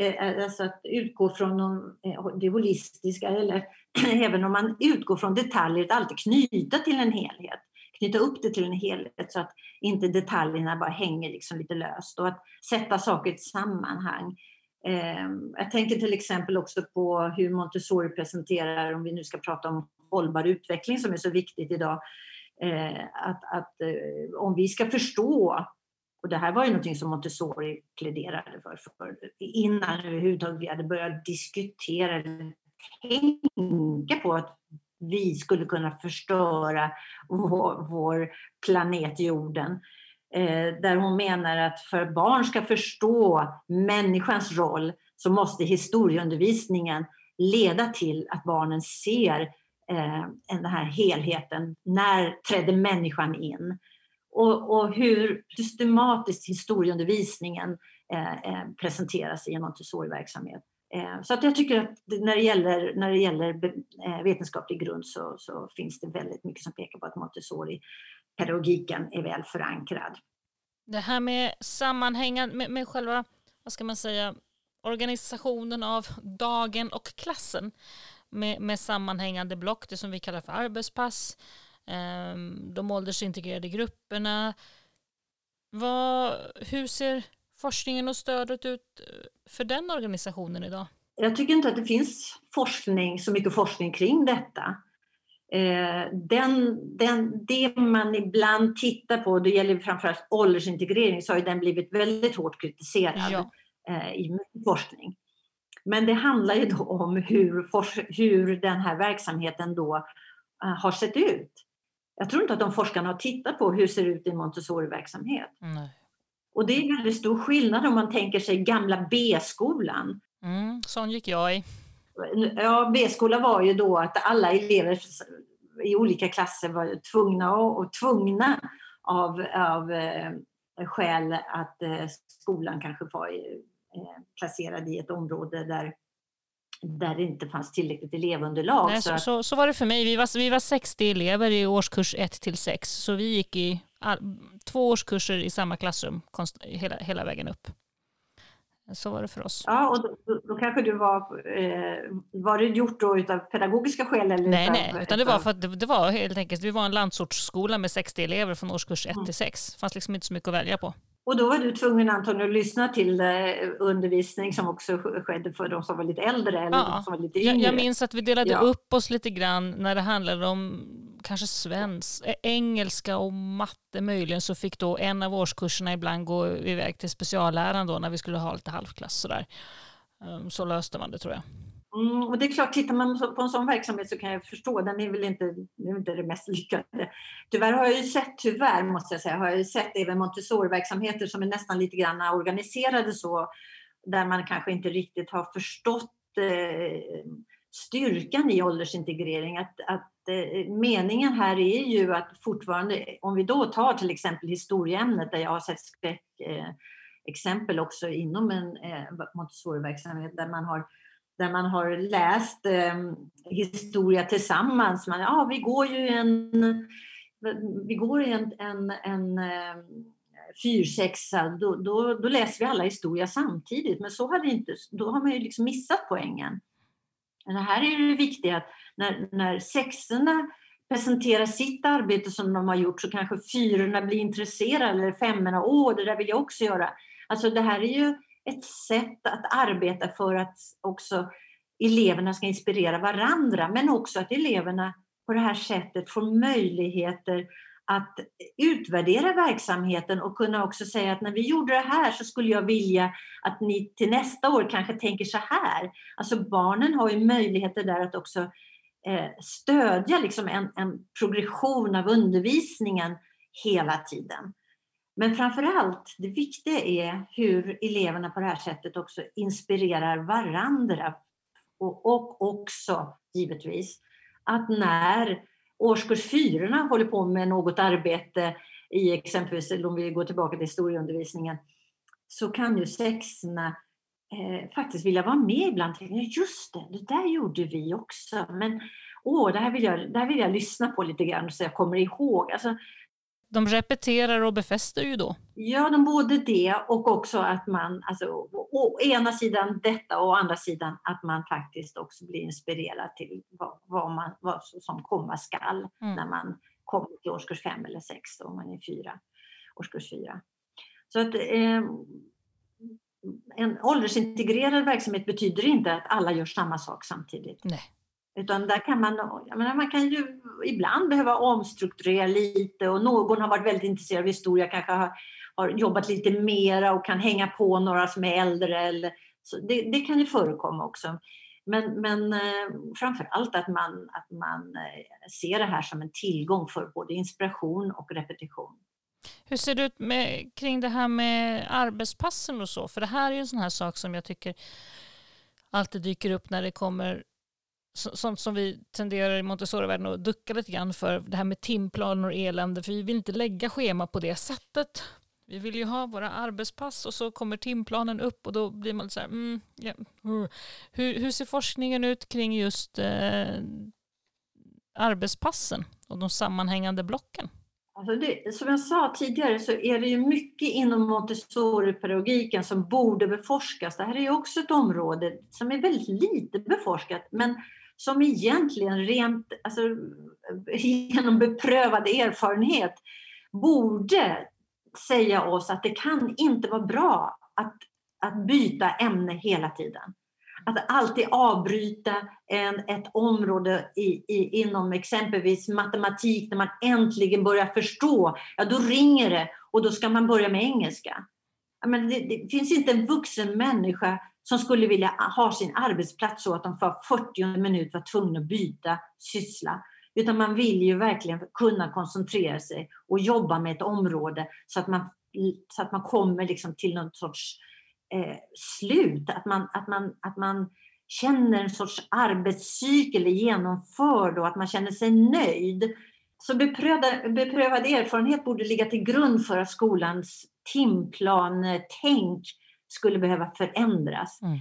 Speaker 2: Eh, eh, alltså att utgå från eh, det holistiska eller även om man utgår från detaljer, att alltid knyta till en helhet. Knyta upp det till en helhet så att inte detaljerna bara hänger liksom lite löst och att sätta saker i ett sammanhang. Eh, jag tänker till exempel också på hur Montessori presenterar, om vi nu ska prata om hållbar utveckling som är så viktigt idag. Eh, att, att eh, om vi ska förstå, och det här var ju någonting som Montessori pläderade för, för innan överhuvudtaget vi hade börjat diskutera eller tänka på att vi skulle kunna förstöra vår, vår planet jorden. Eh, där hon menar att för att barn ska förstå människans roll så måste historieundervisningen leda till att barnen ser eh, den här helheten. När trädde människan in? Och, och hur systematiskt historieundervisningen eh, eh presenteras i en Montessori-verksamhet. Eh, så att jag tycker att när det gäller, när det gäller eh, vetenskaplig grund så, så finns det väldigt mycket som pekar på att Montessori-pedagogiken är väl förankrad.
Speaker 1: Det här med sammanhängande, med, med själva, vad ska man säga, organisationen av dagen och klassen med, med sammanhängande block, det som vi kallar för arbetspass, eh, de åldersintegrerade grupperna. Vad, hur ser forskningen och stödet ut för den organisationen idag?
Speaker 2: Jag tycker inte att det finns forskning, så mycket forskning kring detta. Eh, den, den, det man ibland tittar på, det gäller framförallt åldersintegrering, så har den blivit väldigt hårt kritiserad ja. eh, i forskning. Men det handlar ju då om hur, hur den här verksamheten då uh, har sett ut. Jag tror inte att de forskarna har tittat på hur det ser ut i Montessori-verksamhet. Och det är väldigt stor skillnad om man tänker sig gamla B-skolan.
Speaker 1: Mm, sån gick jag i.
Speaker 2: Ja, B-skola var ju då att alla elever i olika klasser var tvungna och, och tvungna av, av eh, skäl att eh, skolan kanske var Eh, placerad i ett område där där det inte fanns tillräckligt elevunderlag.
Speaker 1: Nej, så, så, så, så, var det för mig. Vi var, vi var 60 elever i årskurs 1 till 6, så vi gick i all, två årskurser i samma klassrum konst, hela, hela vägen upp. Så var det för oss.
Speaker 2: Ja, och då, då kanske du var... Eh, var det gjort då utav pedagogiska skäl? Eller
Speaker 1: nej,
Speaker 2: utav,
Speaker 1: nej, utan det var för att det, det, var helt enkelt, vi var en landsortsskola med 60 elever från årskurs 1 mm. till 6. Det fanns liksom inte så mycket att välja på.
Speaker 2: Och då var du tvungen antagligen att lyssna till eh, undervisning som också skedde för de som var lite äldre eller ja, de som var lite yngre.
Speaker 1: Jag, jag minns att vi delade ja. upp oss lite grann när det handlade om kanske svensk, eh, engelska och matte möjligen så fick då en av årskurserna ibland gå iväg till specialläraren då när vi skulle ha lite halvklass sådär. Ehm, så löste man det tror jag.
Speaker 2: Mm, och det är klart, tittar man på en sån verksamhet så kan jag förstå, den är väl inte, är inte det mest lyckade. Tyvärr har jag ju sett, tyvärr måste jag säga, har jag ju sett även Montessori-verksamheter som är nästan lite grann organiserade så, där man kanske inte riktigt har förstått eh, styrkan i åldersintegrering. Att, att eh, meningen här är ju att fortfarande, om vi då tar till exempel historieämnet där jag har sett skräck, eh, exempel också inom en eh, Montessori-verksamhet där man har där man har läst eh, historia tillsammans. Man, ja, vi går ju en, vi går i en, en, en eh, fyrsexa, då, då, då, läser vi alla historia samtidigt. Men så har det inte, då har man ju liksom missat poängen. Men här är det viktiga att när, när sexorna presenterar sitt arbete som de har gjort så kanske fyrorna blir intresserade eller femmorna, åh det där vill jag också göra. Alltså det här är ju ett sätt att arbeta för att också eleverna ska inspirera varandra men också att eleverna på det här sättet får möjligheter att utvärdera verksamheten och kunna också säga att när vi gjorde det här så skulle jag vilja att ni till nästa år kanske tänker så här. Alltså barnen har ju möjligheter där att också eh, stödja liksom en, en progression av undervisningen hela tiden. Men framför allt, det viktiga är hur eleverna på det här sättet också inspirerar varandra. Och, och också, givetvis, att när årskurs fyrorna håller på med något arbete i exempelvis, om vi går tillbaka till historieundervisningen, så kan ju sexorna eh, faktiskt vilja vara med ibland. Just det, det där gjorde vi också. Men åh, det här vill jag, det här vill jag lyssna på lite grann så jag kommer ihåg. Alltså,
Speaker 1: de repeterar och befäster ju då.
Speaker 2: Ja, de både det och också att man, alltså å ena sidan detta och å andra sidan att man faktiskt också blir inspirerad till vad, vad, man, vad som komma skall mm. när man kommer till årskurs fem eller sex om man är fyra, årskurs fyra. Så att eh, en åldersintegrerad verksamhet betyder inte att alla gör samma sak samtidigt.
Speaker 1: Nej.
Speaker 2: Utan där kan man, jag menar, man kan ju ibland behöva omstrukturera lite och någon har varit väldigt intresserad av historia, kanske har, har jobbat lite mera och kan hänga på några som är äldre. Eller, så det, det kan ju förekomma också. Men, men eh, framför allt att man, att man eh, ser det här som en tillgång för både inspiration och repetition.
Speaker 1: Hur ser det ut med, kring det här med arbetspassen och så? För det här är ju en sån här sak som jag tycker alltid dyker upp när det kommer sånt som vi tenderar i Montessori-världen att ducka lite grann för, det här med timplaner och elände, för vi vill inte lägga schema på det sättet. Vi vill ju ha våra arbetspass och så kommer timplanen upp och då blir man så här, mm, yeah. Mm. hur, hur ser forskningen ut kring just eh, arbetspassen och de sammanhängande blocken?
Speaker 2: Alltså det, som jag sa tidigare så är det ju mycket inom Montessori-pedagogiken som borde beforskas. Det här är ju också ett område som är väldigt lite beforskat men som egentligen rent alltså, genom beprövad erfarenhet borde säga oss att det kan inte vara bra att, att byta ämne hela tiden. Att alltid avbryta en, ett område i, i, inom exempelvis matematik när man äntligen börjar förstå, ja då ringer det och då ska man börja med engelska. Men det, det finns inte en vuxen människa som skulle vilja ha sin arbetsplats så att de för 40 minuter var tvungna att byta syssla. Utan man vill ju verkligen kunna koncentrera sig och jobba med ett område så att man, så att man kommer liksom till någon sorts eh, slut. Att man, att, man, att man känner en sorts arbetscykel är genomförd och att man känner sig nöjd. Så beprövad, beprövad erfarenhet borde ligga till grund för att skolans timplan-tänk eh, skulle behöva förändras. Mm.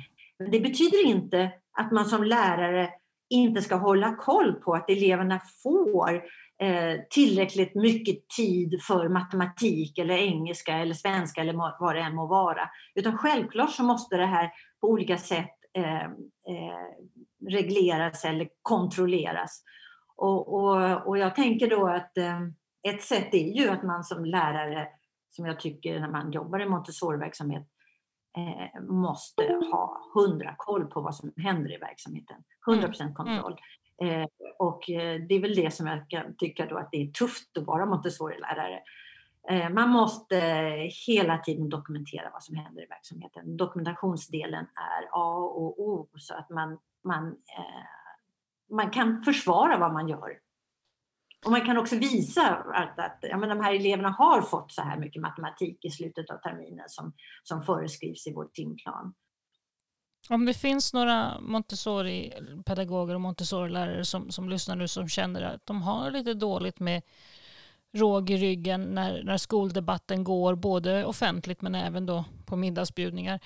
Speaker 2: Det betyder inte att man som lärare inte ska hålla koll på att eleverna får eh, tillräckligt mycket tid för matematik eller engelska eller svenska eller vad det än må vara. Utan självklart så måste det här på olika sätt eh, eh, regleras eller kontrolleras. Och, och, och jag tänker då att ett sätt är ju att man som lärare, som jag tycker när man jobbar i Montessori-verksamhet, eh, måste ha hundra koll på vad som händer i verksamheten. 100 procent mm. kontroll. Eh, och eh, det är väl det som jag kan tycka då att det är tufft att vara Montessori-lärare. Eh, man måste hela tiden dokumentera vad som händer i verksamheten. Dokumentationsdelen är A och O så att man, man, eh, man kan försvara vad man gör. Och man kan också visa att, att ja, men de här eleverna har fått så här mycket matematik i slutet av terminen som, som föreskrivs i vår timplan.
Speaker 1: Om det finns några Montessori-pedagoger och Montessori-lärare som, som lyssnar nu som känner att de har lite dåligt med råg i ryggen när, när skoldebatten går, både offentligt men även då på middagsbjudningar.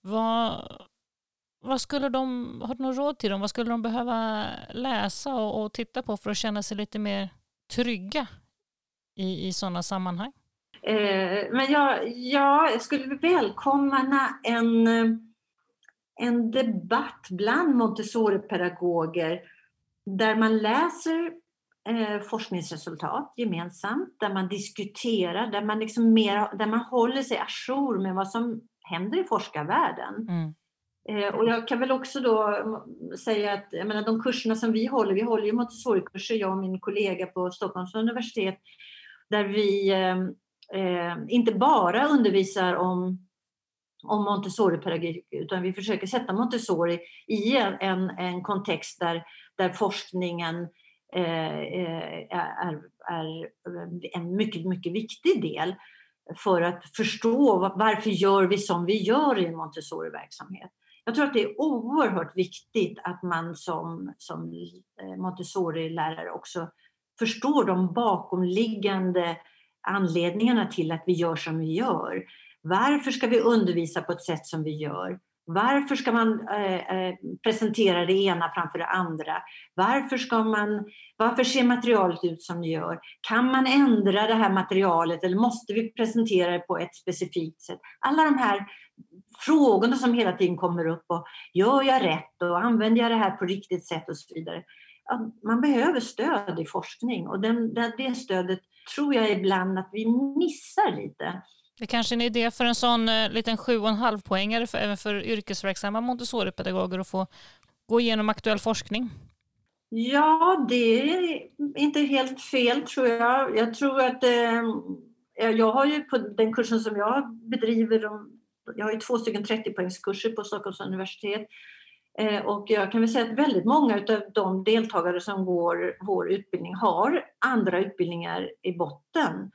Speaker 1: Vad, vad skulle de, har du något råd till dem? Vad skulle de behöva läsa och, och titta på för att känna sig lite mer trygga i, i sådana sammanhang?
Speaker 2: Eh, men jag, ja, jag skulle välkomna en, en debatt bland Montessori-pedagoger där man läser eh, forskningsresultat gemensamt, där man diskuterar, där man, liksom mer, där man håller sig ajour med vad som händer i forskarvärlden. Mm. Eh, och jag kan väl också då säga att jag menar, de kurserna som vi håller, vi håller ju Montessori-kurser, jag och min kollega på Stockholms universitet, där vi eh, eh inte bara undervisar om, om Montessori-pedagogik, utan vi försöker sätta Montessori i en, en, en kontext där, där forskningen eh, eh är, är en mycket, mycket viktig del för att förstå varför gör vi som vi gör i en Montessori-verksamhet. Jag tror att det är oerhört viktigt att man som, som eh, Montessori-lärare också förstår de bakomliggande anledningarna till att vi gör som vi gör. Varför ska vi undervisa på ett sätt som vi gör? Varför ska man eh, eh, presentera det ena framför det andra? Varför, ska man, varför ser materialet ut som det gör? Kan man ändra det här materialet eller måste vi presentera det på ett specifikt sätt? Alla de här frågorna som hela tiden kommer upp och gör jag rätt och använder jag det här på riktigt sätt och så vidare. Man behöver stöd i forskning och den, det stödet tror jag ibland att vi missar lite.
Speaker 1: Det är kanske är en idé för en sån eh, liten sju och en halv poängare för, även för yrkesverksamma Montessori-pedagoger att få gå igenom aktuell forskning?
Speaker 2: Ja, det är inte helt fel tror jag. Jag tror att eh, jag har ju på den kursen som jag bedriver, jag har ju två stycken 30-poängskurser på Stockholms universitet eh, och jag kan väl säga att väldigt många av de deltagare som går vår utbildning har andra utbildningar i botten.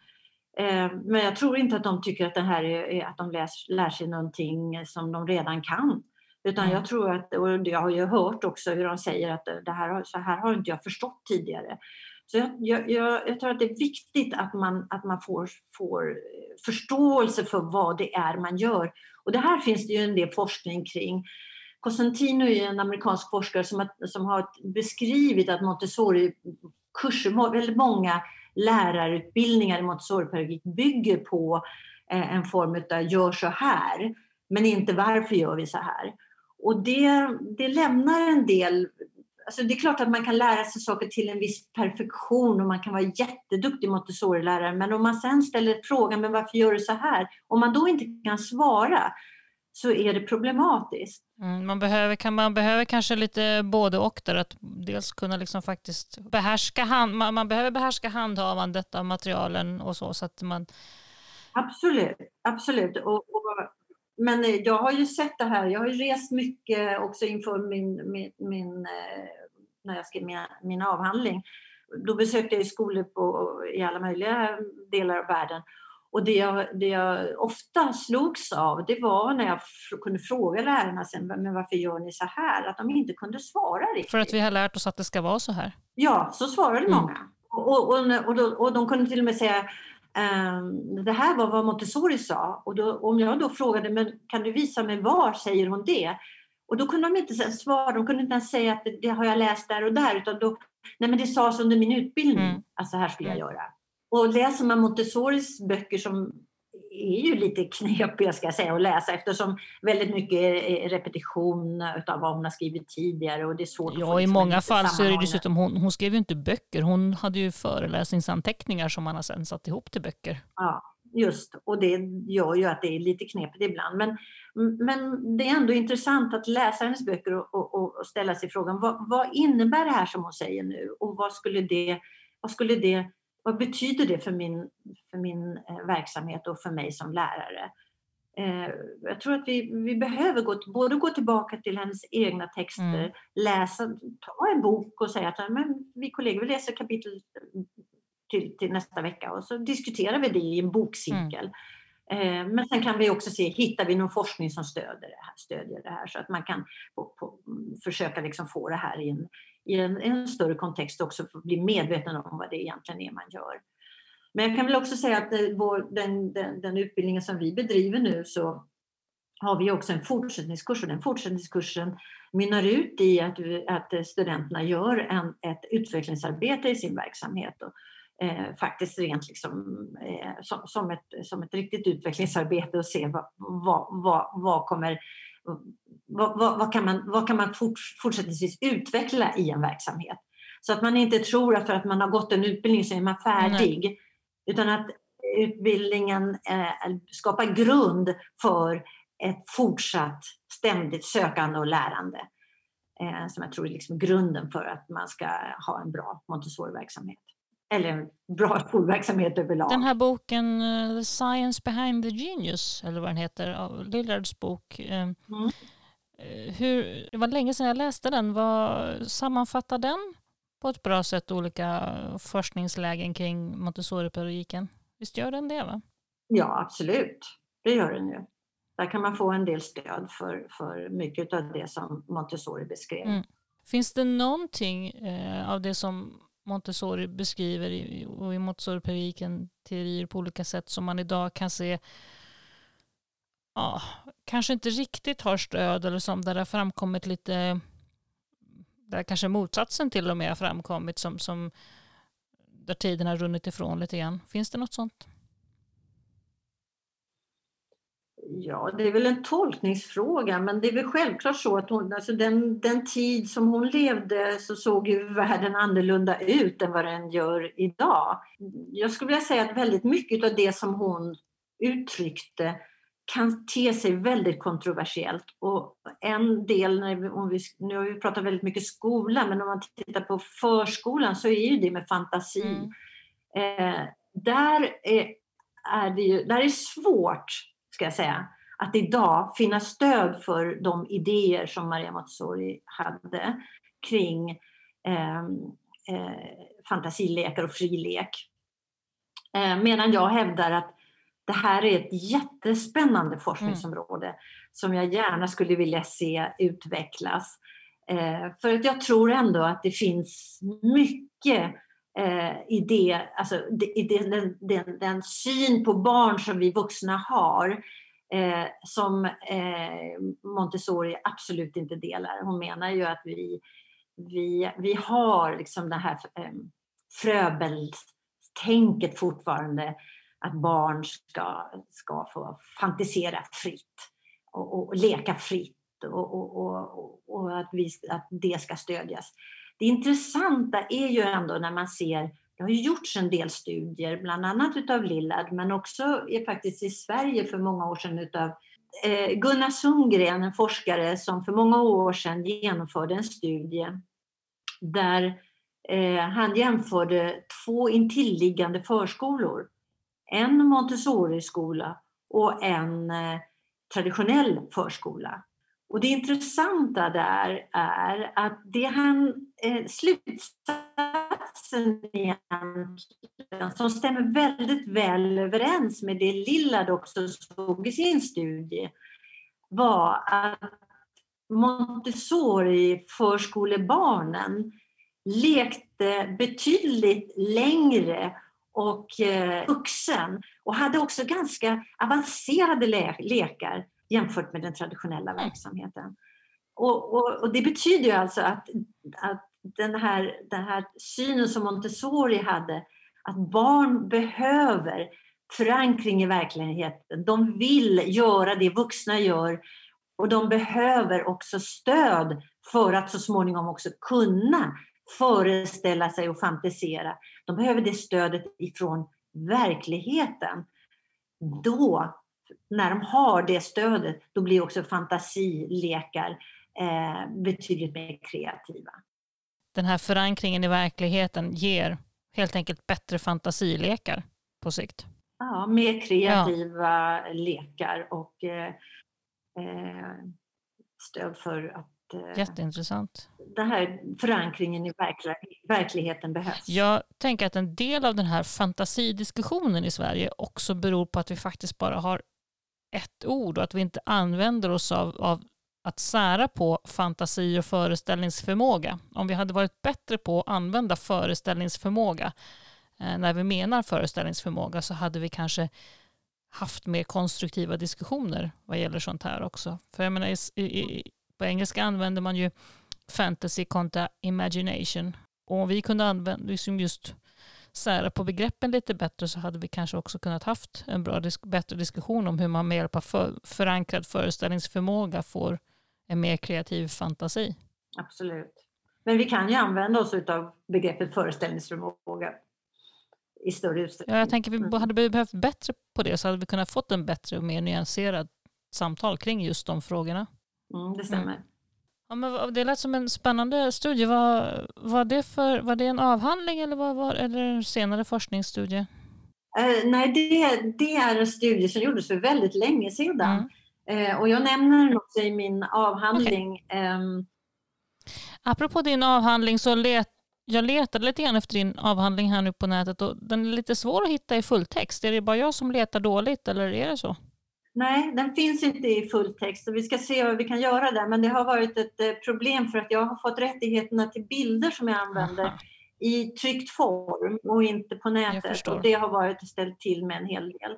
Speaker 2: Eh, men jag tror inte att de tycker att det här är att de läs, lär sig någonting som de redan kan. Utan mm. jag tror att, och jag har ju hört också hur de säger att det här, så här har inte jag förstått tidigare. Så jag, jag, jag, tror att det är viktigt att man, att man får, får förståelse för vad det är man gör. Och det här finns det ju en del forskning kring. Cosentino är en amerikansk forskare som som har beskrivit att Montessori-kurser, väldigt många Mm. lärarutbildningar i Montessoripedagogik bygger på eh, en form av gör så här, men inte varför gör vi så här. Och det, det lämnar en del Alltså det är klart att man kan lära sig saker till en viss perfektion och man kan vara jätteduktig Montessori-lärare men om man sen ställer frågan men varför gör du så här? Om man då inte kan svara så är det problematiskt.
Speaker 1: Mm, man, behöver, kan, man behöver kanske lite både och där, att dels kunna liksom faktiskt behärska hand, man, man behöver behärska handhavandet av materialen och så, så att man...
Speaker 2: Absolut, absolut. Och, och, men jag har ju sett det här, jag har ju rest mycket också inför min, min, min eh, när jag skrev min, min avhandling. Då besökte jag skolor på, i alla möjliga delar av världen och det jag, det jag ofta slogs av det var när jag kunde fråga lärarna sen, men varför gör ni så här? Att de inte kunde svara riktigt.
Speaker 1: För att vi har lärt oss att det ska vara så här?
Speaker 2: Ja, så svarade mm. många. Och, och, och, då, och, de kunde till och med säga um, det här var vad Montessori sa. Och då, om jag då frågade, men kan du visa mig var säger hon det? Och då kunde de inte svara, de kunde inte ens säga att det, det har jag läst där och där, utan då, nej men det sades under min utbildning mm. att så här skulle jag mm. göra. Och läser man Montessoris böcker som är ju lite knepiga ska jag säga att läsa eftersom väldigt mycket är repetition av vad hon har skrivit tidigare och det är svårt
Speaker 1: Ja, i liksom många fall så är det dessutom, hon, hon skrev ju inte böcker, hon hade ju föreläsningsanteckningar som man har sen satt ihop till böcker.
Speaker 2: Ja, just och det gör ju att det är lite knepigt ibland. Men, men det är ändå intressant att läsa hennes böcker och, och, och ställa sig frågan vad, vad innebär det här som hon säger nu och vad skulle det, vad skulle det vad betyder det för min, för min eh, verksamhet och för mig som lärare? Eh, jag tror att vi, vi behöver gå, både gå tillbaka till hennes egna texter, mm. läsa, ta en bok och säga att men, vi kollegor vi läser kapitel till, till, nästa vecka och så diskuterar vi det i en bokcirkel. Mm. Eh, men sen kan vi också se, hittar vi någon forskning som stöder det här, stödjer det här så att man kan på, på, försöka liksom få det här i en, i en, en större kontext också för att bli medveten om vad det egentligen är man gör. Men jag kan väl också säga att eh, vår, den, den, den, utbildningen som vi bedriver nu så har vi också en fortsättningskurs och den fortsättningskursen mynnar ut i att, att studenterna gör en, ett utvecklingsarbete i sin verksamhet. Och, eh, faktiskt rent liksom, eh, som, som, ett, som ett riktigt utvecklingsarbete och se vad, vad, vad, vad kommer vad, vad, vad, kan man, vad kan man fort, fortsättningsvis utveckla i en verksamhet? Så att man inte tror att för att man har gått en utbildning så är man färdig. Nej. Utan att utbildningen eh, skapar grund för ett fortsatt ständigt sökande och lärande. Eh, som jag tror är liksom grunden för att man ska ha en bra Montessori-verksamhet eller en bra skolverksamhet överlag.
Speaker 1: Den här boken uh, The Science Behind the Genius, eller vad den heter, av Lillards bok. Uh, mm. Hur, det var länge sedan jag läste den. Vad sammanfattar den på ett bra sätt olika forskningslägen kring Montessori-pedagogiken? Visst gör den det? va?
Speaker 2: Ja, absolut. Det gör den ju. Där kan man få en del stöd för, för mycket av det som Montessori beskrev. Mm.
Speaker 1: Finns det någonting eh, av det som Montessori beskriver i, och i Montessori-pedagogiken teorier på olika sätt som man idag kan se ja, kanske inte riktigt har stöd eller som där det har framkommit lite där kanske motsatsen till och med har framkommit som, som där tiden har runnit ifrån lite grann. Finns det något sånt?
Speaker 2: Ja, det är väl en tolkningsfråga, men det är väl självklart så att hon, alltså den, den tid som hon levde så såg ju världen annorlunda ut än vad den gör idag. Jag skulle vilja säga att väldigt mycket av det som hon uttryckte kan te sig väldigt kontroversiellt. Och en del, när vi, om vi, nu har vi pratat väldigt mycket skola, men om man tittar på förskolan så är ju det med fantasi. Mm. Eh, där är, är det ju, där är svårt ska jag säga, att idag finna stöd för de idéer som Maria Montessori hade kring eh, eh, fantasilekar och frilek. Eh, medan jag hävdar att det här är ett jättespännande forskningsområde mm. som jag gärna skulle vilja se utvecklas. Eh, för att jag tror ändå att det finns mycket eh, i, det, alltså, i det, den, den, den, syn på barn som vi vuxna har eh, som eh, Montessori absolut inte delar. Hon menar ju att vi, vi, vi har liksom det här eh, fröbeltänket fortfarande att barn ska, ska få fantisera fritt och, och, leka fritt och, och, och, att, vi, att det ska stödjas. Det intressanta är ju ändå när man ser, det har ju gjorts en del studier, bland annat utav Lillard, men också är faktiskt i Sverige för många år sedan utav eh, Gunnar Sundgren, en forskare som för många år sedan genomförde en studie där eh, han jämförde två intilliggande förskolor. En Montessori-skola och en eh, traditionell förskola. Och det intressanta där är att det han, eh, slutsatsen egentligen, som stämmer väldigt väl överens med det Lillard också såg i sin studie, var att Montessori-förskolebarnen lekte betydligt längre och eh, vuxen och hade också ganska avancerade le lekar jämfört med den traditionella verksamheten. och, och, och, det betyder ju alltså att, att den, här, den här synen som Montessori hade, att barn behöver förankring i verkligheten. De vill göra det vuxna gör och de behöver också stöd för att så småningom också kunna föreställa sig och fantisera. De behöver det stödet ifrån verkligheten. Då, när de har det stödet, då blir också fantasilekar eh, betydligt mer kreativa.
Speaker 1: Den här förankringen i verkligheten ger helt enkelt bättre fantasilekar på sikt?
Speaker 2: Ja, mer kreativa ja. lekar och eh, eh, stöd för att
Speaker 1: Jätteintressant.
Speaker 2: Den här förankringen i verkligheten behövs.
Speaker 1: Jag tänker att en del av den här fantasidiskussionen i Sverige också beror på att vi faktiskt bara har ett ord och att vi inte använder oss av, av att sära på fantasi och föreställningsförmåga. Om vi hade varit bättre på att använda föreställningsförmåga eh, när vi menar föreställningsförmåga så hade vi kanske haft mer konstruktiva diskussioner vad gäller sånt här också. För jag menar, i, i, på engelska använder man ju fantasy kontra imagination. Och om vi kunde använda liksom just sära på begreppen lite bättre så hade vi kanske också kunnat haft en bra, bättre diskussion om hur man med hjälp av för, förankrad föreställningsförmåga får en mer kreativ fantasi.
Speaker 2: Absolut. Men vi kan ju använda oss av begreppet föreställningsförmåga i större utsträckning.
Speaker 1: Ja, jag tänker vi hade behövt bättre på det så hade vi kunnat fått en bättre och mer nyanserad samtal kring just de frågorna.
Speaker 2: Mm, det stämmer. Mm.
Speaker 1: Ja, men det lät som en spännande studie. Var, var, det, för, var det en avhandling eller var, var, eller en senare forskningsstudie?
Speaker 2: Uh, nej, det, det är en studie som gjordes för väldigt länge sedan. Mm. Uh, och jag nämner den också i min avhandling. Okay. Ehm,
Speaker 1: Apropå din avhandling så let, jag letade lite grann efter din avhandling här nu på nätet och den är lite svår att hitta i fulltext. Är det bara jag som letar dåligt eller är det så?
Speaker 2: Nej, den finns inte i fulltext och vi ska se vad vi kan göra där. Men det har varit ett eh, problem för att jag har fått rättigheterna till bilder som jag använder Aha. i tryckt form och inte på nätet. Och det har varit ställt till med en hel del.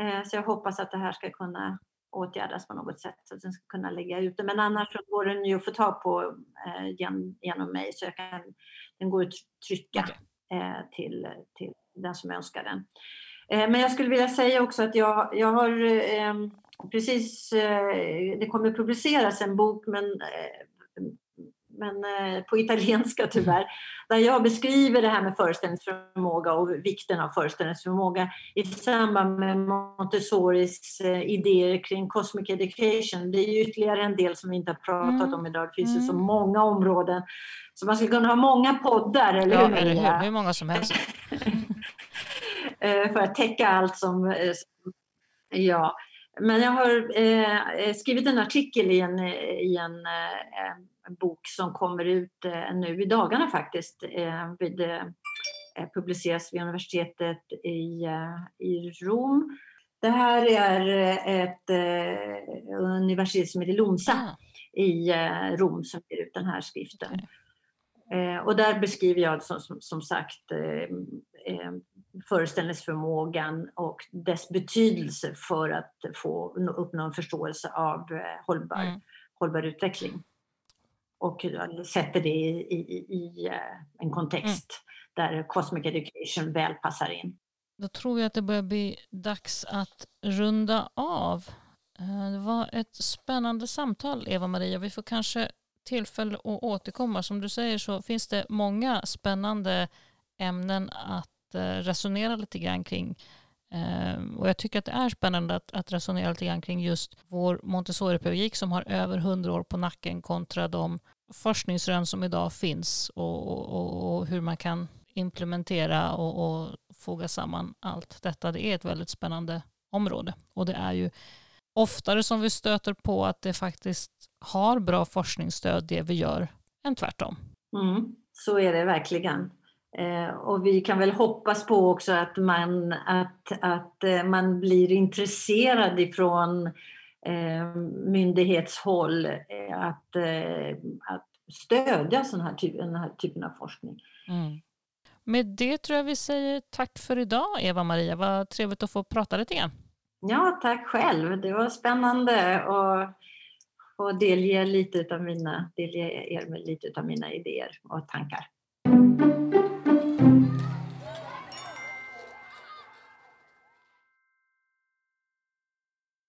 Speaker 2: Eh, så jag hoppas att det här ska kunna åtgärdas på något sätt så att den ska kunna lägga ut det. Men annars så går den ju att få tag på eh, genom mig så jag kan, den går att trycka okay. till, till den som önskar den. Eh, men jag skulle vilja säga också att jag, jag har eh, precis, eh, det kommer publiceras en bok men, men på italienska tyvärr, där jag beskriver det här med föreställningsförmåga och vikten av föreställningsförmåga i samband med Montessoris idéer kring cosmic education. Det är ytterligare en del som vi inte har pratat mm. om idag. Det finns mm. ju så mm. många områden. Så man skulle kunna ha många poddar, eller
Speaker 1: ja, hur? Eller hur? hur många som helst.
Speaker 2: Eh, för att täcka allt som... Eh, ja. Men jag har eh, skrivit en artikel i en, i en, bok som kommer ut nu i dagarna faktiskt. Vid, publiceras vid universitetet i, i Rom. Det här är ett universitet som heter Lonsa ah. i Rom som ger ut den här skriften. Och där beskriver jag som, som, som sagt föreställningsförmågan och dess betydelse för att få uppnå en förståelse av eh, hållbar, mm. hållbar utveckling. Och sätter det i, i, i eh, en kontext mm. där Cosmic Education väl passar in.
Speaker 1: Då tror jag att det börjar bli dags att runda av. Eh, det var ett spännande samtal, Eva-Maria. Vi får kanske tillfälle att återkomma. Som du säger så finns det många spännande ämnen att Eh, resonera lite grann kring eh, och jag tycker att det är spännande att, att resonera lite grann kring just vår Montessori-pedagogik som har över hundra år på nacken kontra de forskningsrön som idag finns och, och, och hur man kan implementera och, och foga samman allt detta. Det är ett väldigt spännande område och det är ju oftare som vi stöter på att det faktiskt har bra forskningsstöd det vi gör än tvärtom.
Speaker 2: Mm, så är det verkligen. Eh, och vi kan väl hoppas på också att man, att, att eh, man blir intresserad ifrån eh, myndighetshåll att, att stödja sån här den här typen av forskning. Mm.
Speaker 1: Med det tror jag vi säger tack för idag Eva-Maria. Vad trevligt att få prata lite grann.
Speaker 2: Ja, tack själv. Det var spännande och och delge, lite utav mina, delge er med lite av mina idéer och tankar.